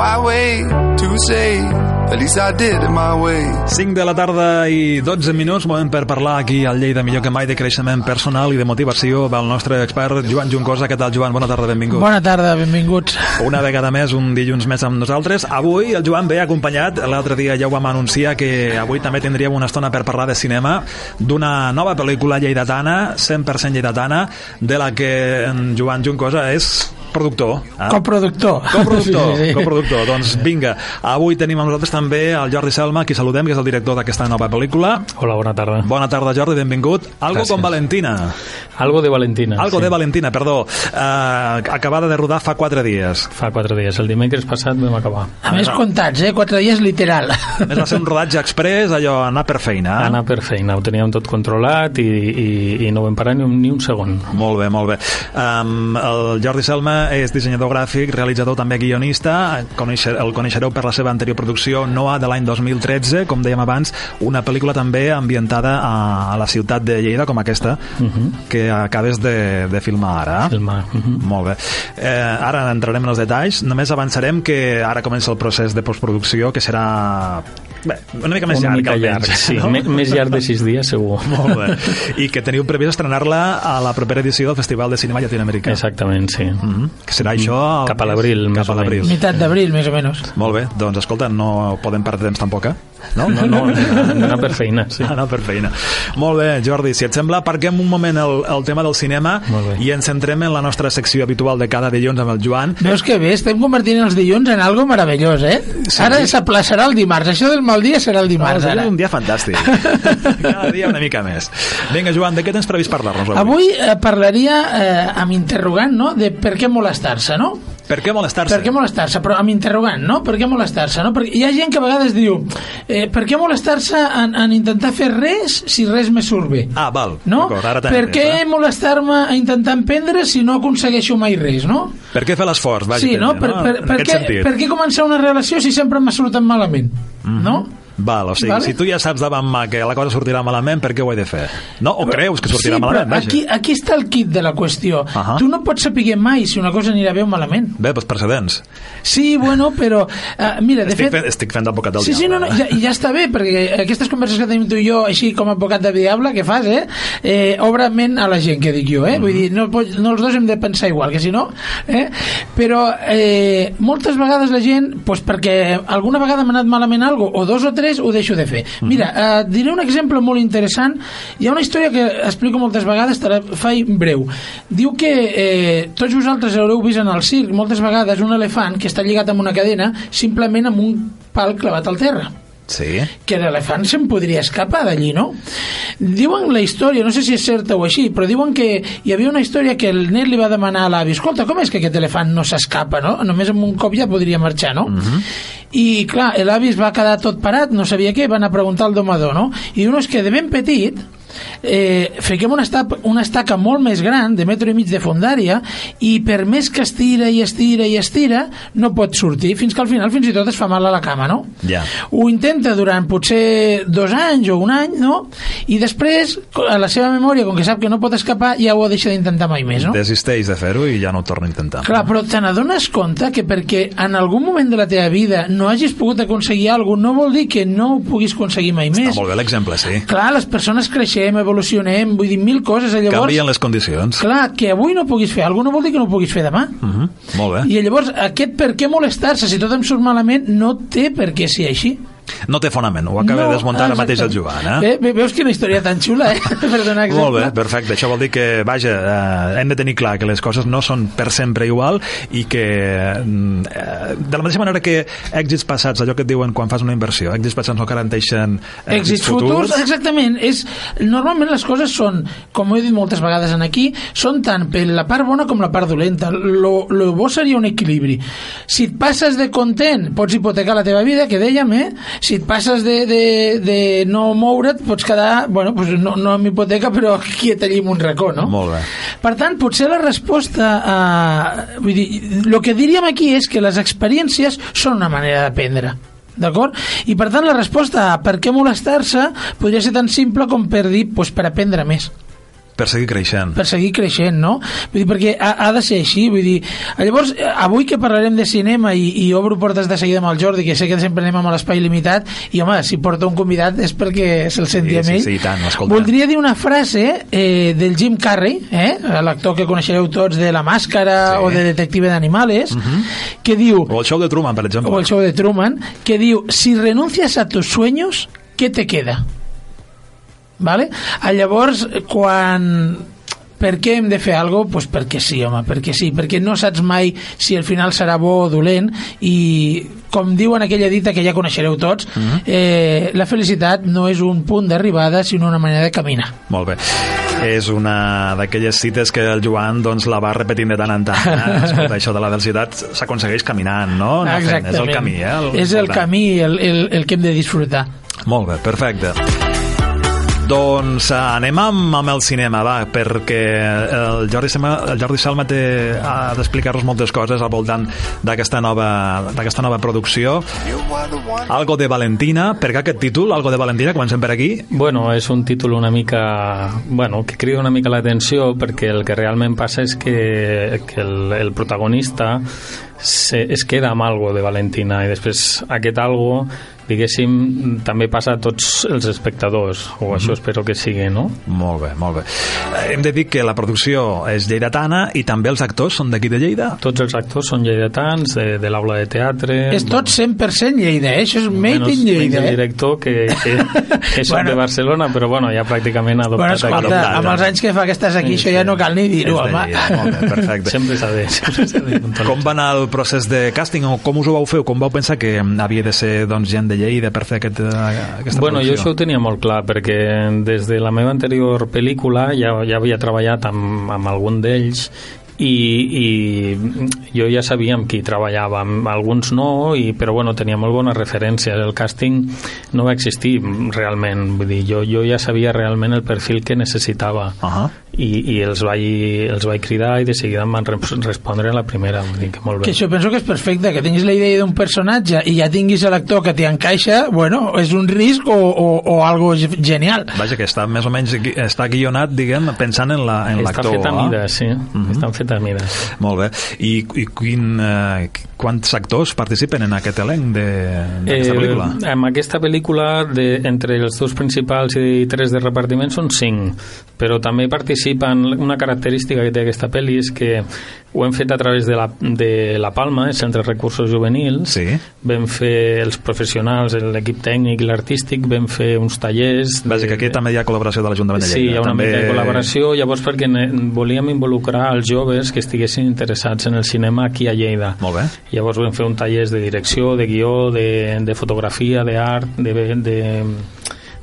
Why wait to say at least I did it my way 5 de la tarda i 12 minuts, moment per parlar aquí al Lleida millor que mai de creixement personal i de motivació amb el nostre expert Joan Juncosa. Què tal, Joan? Bona tarda, benvingut. Bona tarda, benvinguts. Una vegada més, un dilluns més amb nosaltres. Avui el Joan ve acompanyat, l'altre dia ja ho vam anunciar que avui també tindríem una estona per parlar de cinema d'una nova pel·lícula lleidatana, 100% lleidatana, de la que en Joan Juncosa és productor. Eh? Coproductor. Coproductor, sí, sí. coproductor. Doncs vinga, avui tenim amb nosaltres també el Jordi Selma, qui saludem, que és el director d'aquesta nova pel·lícula. Hola, bona tarda. Bona tarda, Jordi, benvingut. Algo Gràcies. con Valentina. Algo de Valentina. Algo sí. de Valentina, perdó. Uh, acabada de rodar fa quatre dies. Fa quatre dies. El dimecres passat vam acabar. A més, comptats, eh? Quatre dies literal. A més, va ser un rodatge express, allò, anar per feina. Eh? Anar per feina. Ho teníem tot controlat i, i, i no vam parar ni un, ni un segon. Molt bé, molt bé. Um, el Jordi Selma és dissenyador gràfic, realitzador també guionista, coneixer, el coneixereu per la seva anterior producció Noah de l'any 2013, com dèiem abans, una pel·lícula també ambientada a, la ciutat de Lleida, com aquesta, uh Mhm. -huh. que acabes de, de filmar ara. Filmar. Uh -huh. Molt bé. Eh, ara entrarem en els detalls, només avançarem que ara comença el procés de postproducció, que serà Bé, una mica més una llarg, mica llarg, almenys, sí, no? més llarg de sis dies segur. Molt bé. I que teniu previst estrenar-la a la propera edició del Festival de Cinema Llatinoamericà. Exactament, sí. Mm -hmm. Que serà això... Cap a l'abril, més Cap a o l'abril. menys. Mitat d'abril, més o menys. Molt bé, doncs escolta, no podem perdre temps tampoc, eh? No, no, no, anar per feina, sí. Anar per feina. Molt bé, Jordi, si et sembla, aparquem un moment el, el tema del cinema i ens centrem en la nostra secció habitual de cada dilluns amb el Joan. Veus que bé, estem convertint els dilluns en algo meravellós, eh? Sí. Ara s'aplaçarà el dimarts. Això del mal dia serà el dimarts, Avui ara. un dia fantàstic. Cada dia una mica més. Vinga, Joan, de què tens previst parlar-nos avui? Avui eh, parlaria eh, amb interrogant, no?, de per què molestar-se, no? Per què molestar-se? Per què molestar-se? Però amb interrogant, no? Per què molestar-se? No? Perquè hi ha gent que a vegades diu eh, per què molestar-se en, en intentar fer res si res me surt bé? Ah, val. No? Ara Per què eh? molestar-me a intentar emprendre si no aconsegueixo mai res, no? Per què fer l'esforç? Sí, no? Per, per, En per, aquest què, sentit. per què començar una relació si sempre m'ha sortit malament? No? Val, o sigui, Vale. si tu ja saps davant mà que la cosa sortirà malament, per què ho he de fer? No? O creus que sortirà sí, malament? Vaja. aquí, aquí està el kit de la qüestió. Ahà. Tu no pots saber mai si una cosa anirà bé o malament. Bé, doncs precedents. Sí, bueno, però... Uh, mira, de Estic, fet... fent, estic fent d'advocat del Sí, sí, no, diable. no, ja, ja està bé, perquè aquestes converses que tenim tu i jo, així com a advocat de diable, que fas, eh? eh obre ment a la gent, que dic jo, eh? Vull dir, no, no els dos hem de pensar igual, que si no... Eh? Però eh, moltes vegades la gent, doncs perquè alguna vegada m'ha anat malament algo, o dos o tres, ho deixo de fer. Mira, eh, diré un exemple molt interessant. Hi ha una història que explico moltes vegades, te la faig breu. Diu que eh, tots vosaltres haureu vist en el circ moltes vegades un elefant que està lligat amb una cadena simplement amb un pal clavat al terra Sí. que l'elefant se'n podria escapar d'allí, no? Diuen la història, no sé si és certa o així, però diuen que hi havia una història que el net li va demanar a l'avi, escolta, com és que aquest elefant no s'escapa, no? Només amb un cop ja podria marxar, no? I, clar, l'avi es va quedar tot parat, no sabia què, van a preguntar al domador, no? I diu, no, és que de ben petit eh, fiquem una estaca, una estaca molt més gran, de metro i mig de fondària, i per més que estira i estira i estira, no pot sortir, fins que al final fins i tot es fa mal a la cama, no? Ja. Ho intenta durant potser dos anys o un any, no? I després, a la seva memòria, com que sap que no pot escapar, ja ho deixa d'intentar mai més, no? Desisteix de fer-ho i ja no ho torna a intentar. Clar, però te n'adones compte que perquè en algun moment de la teva vida no hagis pogut aconseguir alguna cosa, no vol dir que no ho puguis aconseguir mai Està més. molt bé l'exemple, sí. Clar, les persones creixem, evolucionem, vull dir mil coses, llavors... Canvien les condicions. Clar, que avui no puguis fer alguna no vol dir que no puguis fer demà. Uh -huh. Molt bé. I llavors, aquest per què molestar-se si tot em surt malament no té per què ser així. No té fonament, ho acaba de desmuntar ara mateix el exacte. Joan, eh? Bé, bé, veus quina història tan xula, eh? per donar exemple. Molt bé, perfecte. Això vol dir que, vaja, eh, hem de tenir clar que les coses no són per sempre igual i que, mm, eh, de la mateixa manera que èxits passats, allò que et diuen quan fas una inversió, èxits passats no garanteixen eh, èxits futurs, exactament és, normalment les coses són com he dit moltes vegades en aquí són tant per la part bona com la part dolenta lo, lo bo seria un equilibri si et passes de content pots hipotecar la teva vida, que dèiem eh? Si et passes de, de, de no moure't pots quedar, bueno, pues no, no amb hipoteca però quiet allí en un racó no? Molt bé. Per tant, potser la resposta a... Vull dir, el que diríem aquí és que les experiències són una manera d'aprendre. D'acord? I per tant la resposta a per què molestar-se podria ser tan simple com per dir, pues, per aprendre més. Per seguir creixent. per seguir creixent, no? Vull dir, perquè ha, ha de ser així, vull dir, llavors, eh, avui que parlarem de cinema i, i obro portes de seguida amb el Jordi, que sé que sempre anem amb l'espai limitat, i home, si porta un convidat és perquè se'l senti Sí, sí, ell. sí, i tant, escolta. Voldria dir una frase eh, del Jim Carrey, eh, l'actor que coneixereu tots de La Màscara Sí. Mhm. o de Detective d'Animales, que diu, O el show de Truman, per exemple. o el show de Truman, que diu, si renuncias a tus sueños, ¿qué te queda? ¿Vale? Ah, Llavors, quan per què hem de fer alguna cosa? Pues perquè sí, home, perquè sí, perquè no saps mai si el final serà bo o dolent i com diuen aquella dita que ja coneixereu tots, eh, la felicitat no és un punt d'arribada sinó una manera de caminar. Molt bé. És una d'aquelles cites que el Joan doncs, la va repetint de tant en tant. Eh? Escolta, això de la velocitat s'aconsegueix caminant, no? Anar fent. És el camí, eh? El, és el camí el, el, el que hem de disfrutar. Molt bé, perfecte. Doncs eh, anem amb, amb el cinema, va, perquè el Jordi, Salma, el Jordi Salma té, ha d'explicar-nos moltes coses al voltant d'aquesta nova, nova producció. Algo de Valentina, per què aquest títol, Algo de Valentina, comencem per aquí? Bueno, és un títol una mica... Bueno, que crida una mica l'atenció perquè el que realment passa és que, que el, el protagonista se, es queda amb algo de Valentina i després aquest algo diguéssim, també passa a tots els espectadors, o això espero que sigui, no? Molt bé, molt bé. Eh, Hem de dir que la producció és lleidatana i també els actors són d'aquí de Lleida? Tots els actors són lleidatans, de, de l'aula de teatre... És tot 100% Lleida, eh? Això és made Menys, in Lleida, menys el eh? director que, que, que són Bueno. de Barcelona però bueno, ja pràcticament ha Bueno, adoptat escolta, adoptat, amb els anys que fa que estàs aquí, Sí, això ja no cal ni dir-ho, És home. Lleida, molt bé, perfecte. sempre s'ha de, sempre de. Com va anar el procés de càsting o com us ho vau fer o com vau pensar que havia de ser doncs, gent de Lleida per fer aquest, eh, aquesta Bueno, jo producció? això ho tenia molt clar perquè des de la meva anterior pel·lícula ja, ja havia treballat amb, amb algun d'ells i, i jo ja sabia amb qui treballava alguns no, i, però bueno, tenia molt bones referències el càsting no va existir realment vull dir, jo, jo ja sabia realment el perfil que necessitava Uh -huh. I, i els, vaig, els vaig cridar i de seguida em van res- respondre a la primera vull dir que molt bé Que això penso que és perfecte, que tinguis la idea d'un personatge i ja tinguis l'actor que t'hi encaixa, bueno, és un risc o, o, o algo ge- genial. Vaja, que està més o menys gui- està guionat, diguem, pensant en la- en està l'actor. fet a eh? mida, sí Mhm. estan fet a mides Molt bé. I, i quin, eh, quants actors participen en aquest elenc de- d'aquesta pel·lícula? Eh, amb aquesta pel·lícula, de, entre els dos principals i tres de repartiment, són cinc. Però també participen... Una característica que té aquesta pel·li és que ho hem fet a través de la, de la Palma, el Centre de Recursos Juvenils. Sí. Vam fer els professionals, l'equip tècnic i l'artístic, vam fer uns tallers... Vaja, que aquí també hi ha col·laboració de l'Ajuntament de Sí, Lleida. hi ha una també... mica de col·laboració, llavors perquè ne, volíem involucrar els joves que estiguessin interessats en el cinema aquí a Lleida. Molt bé. Llavors vam fer un tallers de direcció, de guió, de, de fotografia, d'art, de, de,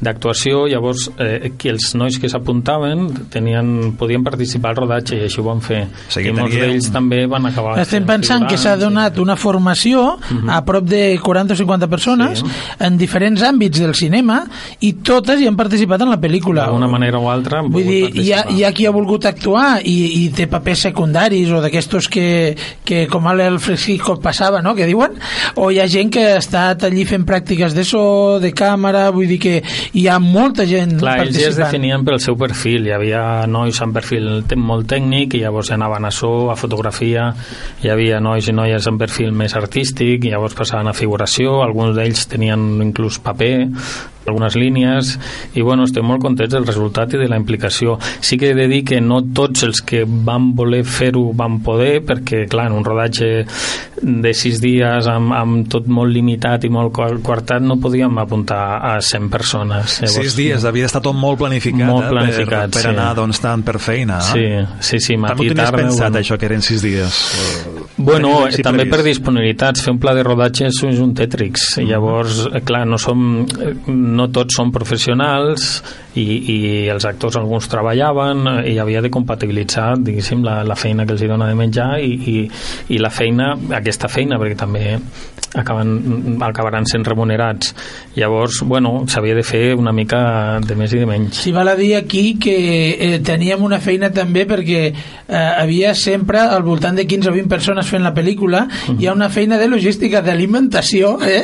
d'actuació, llavors eh, que els nois que s'apuntaven tenien, podien participar al rodatge i així ho van fer. sigui, I molts teníem- d'ells també van acabar Estem pensant que s'ha donat una formació a prop de 40 o 50 persones Sí. en diferents àmbits del cinema i totes hi han participat en la pel·lícula. D'una manera o altra han Vull dir, hi ha, hi ha qui ha volgut actuar i, i té papers secundaris o d'aquestos que, que com el Fresco passava, no?, que diuen, o hi ha gent que ha estat allí fent pràctiques de so, de càmera, vull dir que hi ha molta gent Clar, ells ja es participant. definien pel seu perfil. Hi havia nois amb perfil molt tècnic i llavors anaven a so, a fotografia. Hi havia nois i noies amb perfil més artístic i llavors passaven a figuració. Alguns d'ells tenien inclús paper algunes línies i bueno, estem molt contents del resultat i de la implicació. Sí que he de dir que no tots els que van voler fer-ho van poder perquè clar, en un rodatge de sis dies amb, amb tot molt limitat i molt quar- quartat no podíem apuntar a 100 persones. Sis dies, havia d'estar tot molt planificat, Molt eh, planificat, per, per sí. anar doncs, tant per feina. Sí, sí, sí, També matí ho i tenies tarda. pensat, bueno. això, que eren sis dies? Bueno, així també per disponibilitats. Fer un pla de rodatge és un Tetrix. Mm-hmm. Llavors, eh, clar, no, som, eh, no tots som professionals i, i els actors alguns treballaven eh, i havia de compatibilitzar, diguéssim, la, la feina que els hi dona de menjar i, i, i la feina, aquesta feina, perquè també acaben, acabaran sent remunerats. Llavors, bueno, s'havia de fer una mica de més i de menys. Si val a dir aquí que eh, teníem una feina també perquè eh, havia sempre al voltant de 15 o 20 persones fent la pel·lícula hi ha una feina de logística d'alimentació eh?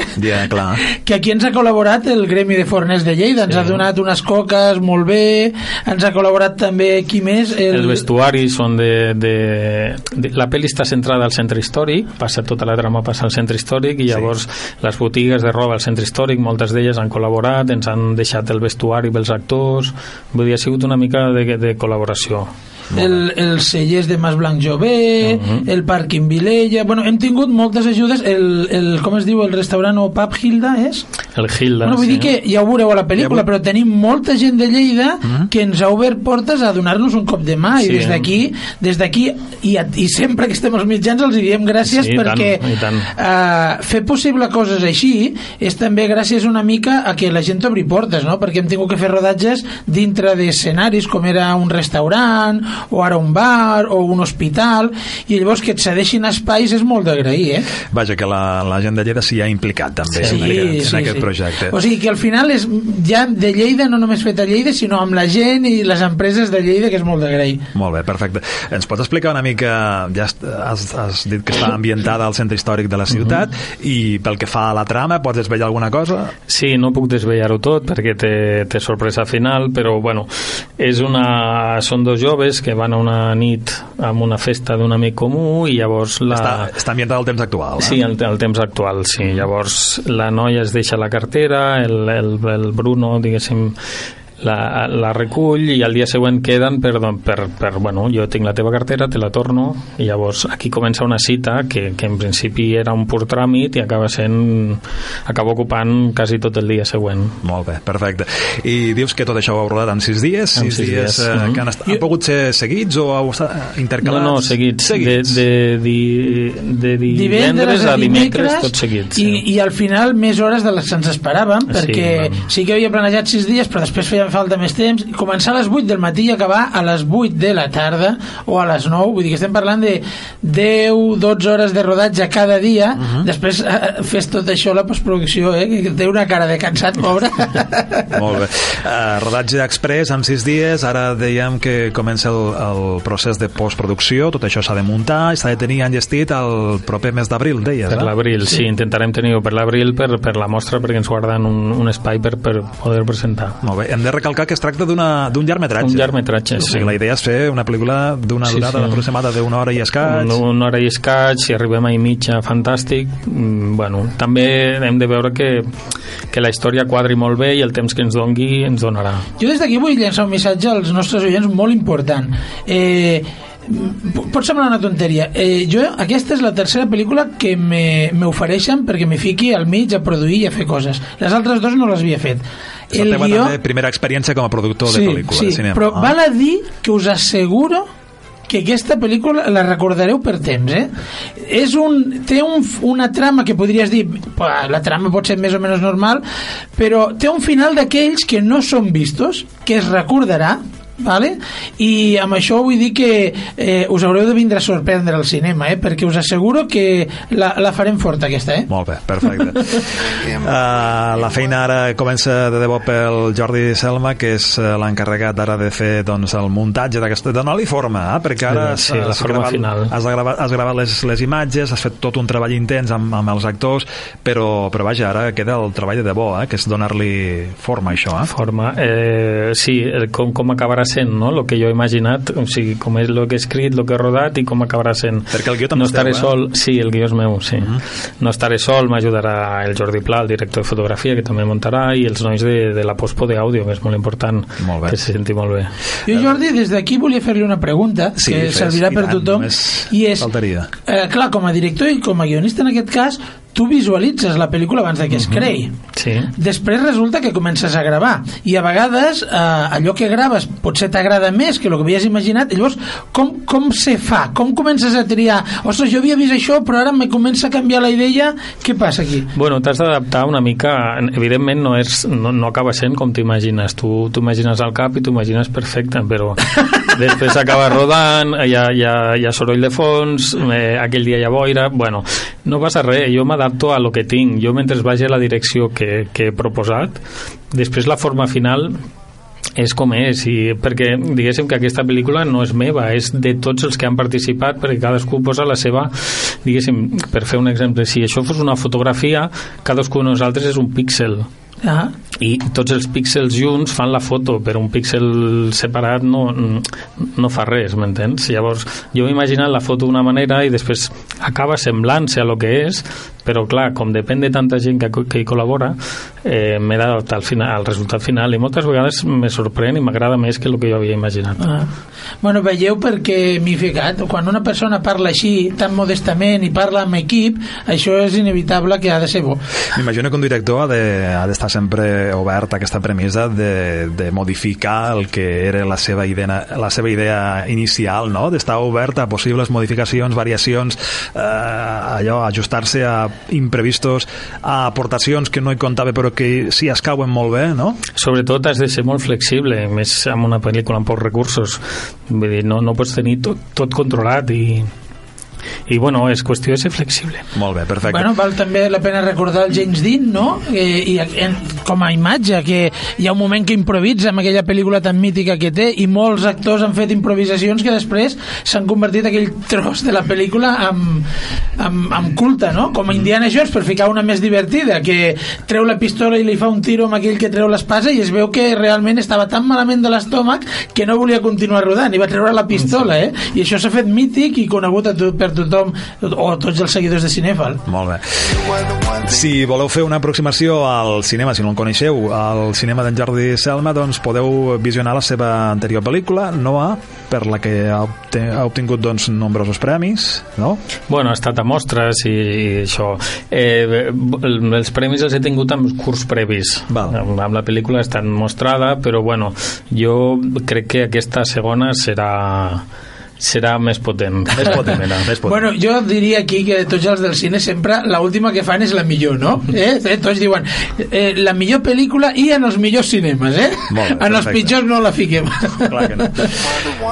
Clar. que aquí ens ha col·laborat el Gremi de Forners de Lleida ens Sí. ha donat unes coques portes molt bé ens ha col·laborat també qui més el... els vestuaris són de, de, de la pel·li està centrada al centre històric passa tota la trama passa al centre històric i llavors sí. les botigues de roba al centre històric moltes d'elles han col·laborat ens han deixat el vestuari pels actors vull dir, ha sigut una mica de, de col·laboració el, els cellers de Mas Blanc Jové, uh -huh. el pàrquing Vilella... Bueno, hem tingut moltes ajudes. El, el, com es diu, el restaurant o pub Hilda és? El Hilda, bueno, vull sí. dir que ja ho veureu a la pel·lícula, ja però tenim molta gent de Lleida uh -huh. que ens ha obert portes a donar-nos un cop de mà sí. i des d'aquí des d'aquí i, i sempre que estem als mitjans els diem gràcies sí, perquè tant, tant. Uh, fer possible coses així és també gràcies una mica a que la gent obri portes, no? perquè hem tingut que fer rodatges dintre d'escenaris com era un restaurant o ara un bar o un hospital i llavors que et cedeixin espais és molt d'agrair eh? Vaja, que la, la gent de Lleida s'hi ha implicat també sí, en, aquest, sí, en aquest sí. Projecte o sigui que al final és ja de Lleida no només fet a Lleida sinó amb la gent i les empreses de Lleida que és molt d'agrair molt bé, perfecte ens pots explicar una mica ja has, has dit que està ambientada al centre històric de la ciutat uh -huh. i pel que fa a la trama pots desvetllar alguna cosa? Sí, no puc desvetllar-ho tot perquè té, té sorpresa final però bueno, és una... són dos joves que van a una nit amb una festa d'un amic comú i llavors la... Està, està ambientat al temps actual, eh? Sí, el, el temps actual, sí. Llavors la noia es deixa la cartera, el, el, el Bruno, diguéssim, la, la recull i al dia següent queden per, per, per, bueno, jo tinc la teva cartera, te la torno i llavors aquí comença una cita que, que en principi era un pur tràmit i acaba sent acaba ocupant quasi tot el dia següent Molt bé, perfecte. I dius que tot això ho heu rodat en sis dies? En sis, sis dies, dies. eh, Uh -huh. que han, estat, han pogut ser seguits o heu estat intercalats? No, no, seguits. seguits. De, de, de, de divendres a dimecres, tot seguit. Sí. i, i al final més hores de les que ens esperàvem perquè Sí, sí, que havia planejat sis dies però després feia falta més temps començar a les 8 del matí i acabar a les 8 de la tarda o a les 9 vull dir que estem parlant de 10-12 hores de rodatge cada dia uh -huh. després eh, fes tot això la postproducció eh, que té una cara de cansat pobre Molt bé. Uh, rodatge express en sis dies, ara dèiem que comença el, el procés de postproducció, tot això s'ha de muntar i s'ha de tenir enllestit el proper mes d'abril, deies, Per no? l'abril, sí. sí, intentarem tenir-ho per l'abril per, per la mostra perquè ens guarden un, un espai per, per poder presentar. Molt bé, hem de recalcar que es tracta d'una- d'un llargmetratge. Un llargmetratge, O sigui, sí. la idea és fer una pel·lícula d'una Sí, durada sí. aproximada d'una hora i escaig. Una, una hora i escaig, si arribem a i mitja, fantàstic. Mm, bueno, també hem de veure que, que la història quadri molt bé i el temps que ens dongui ens donarà. Jo des d'aquí vull llançar un missatge als nostres oients molt important. Eh, pot semblar una tonteria eh, jo, aquesta és la tercera pel·lícula que me- m'ofereixen perquè me fiqui al mig a produir i a fer coses les altres dos no les havia fet És la teva també primera experiència com a productor sí, de pel·lícula sí, de cinema. però Ah. val a dir que us asseguro que aquesta pel·lícula la recordareu per temps, eh? És un, té un, una trama que podries dir, "Pua, la trama pot ser més o menys normal, però té un final d'aquells que no són vistos, que es recordarà, vale? i amb això vull dir que eh, us haureu de vindre a sorprendre al cinema eh? perquè us asseguro que la, la farem forta aquesta eh? Molt bé, perfecte. uh, la feina ara comença de debò pel Jordi Selma, que és eh, l'encarregat ara de fer doncs, el muntatge d'aquesta... de donar-li forma, eh? perquè ara Sí, sí, has- la has forma gravat, final. Has, gravat, has gravat les, les imatges, has fet tot un treball intens amb, amb els actors, però, però vaja, ara queda el treball de debò, eh? que és donar-li forma a això. Eh? forma. Eh, sí, el, com, com acabarà sent, no? El que jo he imaginat, o sigui, com és el que he escrit, el que he rodat i com acabarà sent. Perquè el guió també no és teu, estaré eh? sol, sí, el guió és meu, sí. No estaré sol, m'ajudarà el Jordi Pla, el director de fotografia, que també muntarà, i els nois de, de la postpo d'àudio, que és molt important, Molt bé. que se senti molt bé. Jo, Jordi, des d'aquí volia fer-li una pregunta Sí, que fes, servirà per tant, tothom i és, faltaria. eh, clar, com a director i com a guionista en aquest cas tu visualitzes la pel·lícula abans de que es creï Sí. després resulta que comences a gravar i a vegades eh, allò que graves potser t'agrada més que el que havies imaginat i llavors com, com se fa? Com comences a triar? Ostres, jo havia vist això però ara me comença a canviar la idea què passa aquí? Bueno, t'has d'adaptar una mica, evidentment no, és, no, no acaba sent com t'imagines, tu t'imagines al cap i t'ho imagines perfecte, però després acaba rodant, hi ha, hi ha, hi ha soroll de fons, eh, aquell dia hi ha boira, bueno, no passa res, jo m'adapto a lo que tinc, jo mentre vagi a la direcció que, que he proposat, després la forma final és com és i perquè diguéssim que aquesta pel·lícula no és meva, és de tots els que han participat perquè cadascú posa la seva diguéssim, per fer un exemple si això fos una fotografia, cadascú de nosaltres és un píxel Ah. i tots els píxels junts fan la foto, però un píxel separat no, no fa res, m'entens? Llavors, jo m'he imaginat la foto d'una manera i després acaba semblant-se a lo que és, però clar, com depèn de tanta gent que, que hi col·labora, eh, m'he d'adaptar al, final, al resultat final i moltes vegades me sorprèn i m'agrada més que el que jo havia imaginat. Ah. Bueno, veieu perquè m'hi he ficat, quan una persona parla així, tan modestament i parla amb equip, això és inevitable que ha de ser bo. M'imagino que un director ha d'estar de, ha sempre obert a aquesta premissa de, de modificar el que era la seva idea, la seva idea inicial, no? d'estar obert a possibles modificacions, variacions, eh, allò, ajustar-se a imprevistos, a aportacions que no hi comptava però que sí es cauen molt bé, no? Sobretot has de ser molt flexible, més amb una pel·lícula amb pocs recursos. Vull dir, no, no pots tenir tot, tot controlat i i bueno, és qüestió de ser flexible molt bé, perfecte bueno, val també la pena recordar el James Dean no? Eh, i en, com a imatge que hi ha un moment que improvisa amb aquella pel·lícula tan mítica que té i molts actors han fet improvisacions que després s'han convertit aquell tros de la pel·lícula amb, amb, amb culte no? com a Indiana Jones per ficar una més divertida que treu la pistola i li fa un tiro amb aquell que treu l'espasa i es veu que realment estava tan malament de l'estómac que no volia continuar rodant i va treure la pistola eh? i això s'ha fet mític i conegut a tu, per tothom o tots els seguidors de Cinefal molt bé si voleu fer una aproximació al cinema, si no el coneixeu al cinema d'en Jordi Selma doncs podeu visionar la seva anterior pel·lícula Noah, per la que ha, obtingut doncs, nombrosos premis no? Bueno, ha estat a mostres i, i això eh, els premis els he tingut amb curs previs Val. amb, amb la pel·lícula ha estat mostrada però bueno, jo crec que aquesta segona serà serà més potent. Més potent, era, més potent. Bueno, jo diria aquí que tots els del cine sempre la última que fan és la millor, no? Eh? eh tots diuen eh, la millor pel·lícula i en els millors cinemes, eh? Molt bé, en els pitjors no la fiquem. Clar que no.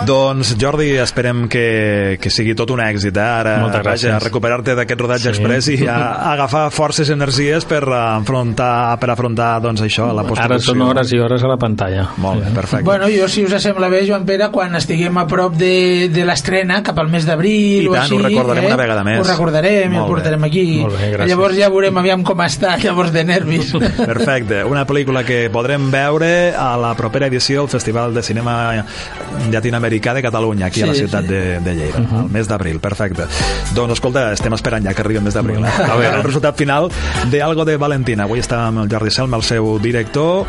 doncs, Jordi, esperem que, que sigui tot un èxit, eh? Ara, Moltes gràcies. Recuperar-te d'aquest rodatge Sí. express i a, a agafar forces i energies per afrontar, per afrontar doncs, això, la Ara postproducció. són hores i hores a la pantalla. Molt bé, perfecte. Bueno, jo, si us sembla bé, Joan Pere, quan estiguem a prop de, de l'estrena, cap al mes d'abril I o tant, així... ho recordarem eh? una vegada més. Ho recordarem i bé. portarem aquí. Molt bé, gràcies. llavors ja veurem aviam com està, llavors de nervis. Perfecte, una pel·lícula que podrem veure a la propera edició del Festival de Cinema Llatinoamericà de Catalunya, aquí a la Sí, ciutat sí. de, de Lleida, al mes d'abril, perfecte. Doncs escolta, estem esperant ja que arribi el mes d'abril. Eh? A veure, el resultat final de Algo de Valentina. Avui està amb el Jordi Selma, el seu director,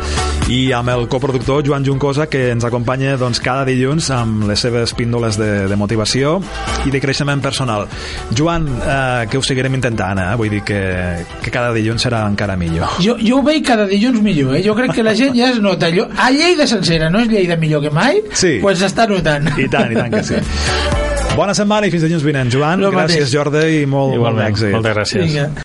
i amb el coproductor Joan Juncosa, que ens acompanya doncs, cada dilluns amb les seves píndoles de, de motivació i de creixement personal. Joan, eh, que ho seguirem intentant, eh? vull dir que, que cada dilluns serà encara millor. Jo, jo ho veig cada dilluns millor, eh? Jo crec que la gent ja es nota. Allò, a Lleida sencera, no és Lleida millor que mai? Sí. Pues s'està notant. I tant, i tant que sí. Bona setmana i fins dilluns vinent. Joan, Lo gràcies mateix. Jordi i molt, molt Igualment, èxit. moltes gràcies. Vinga.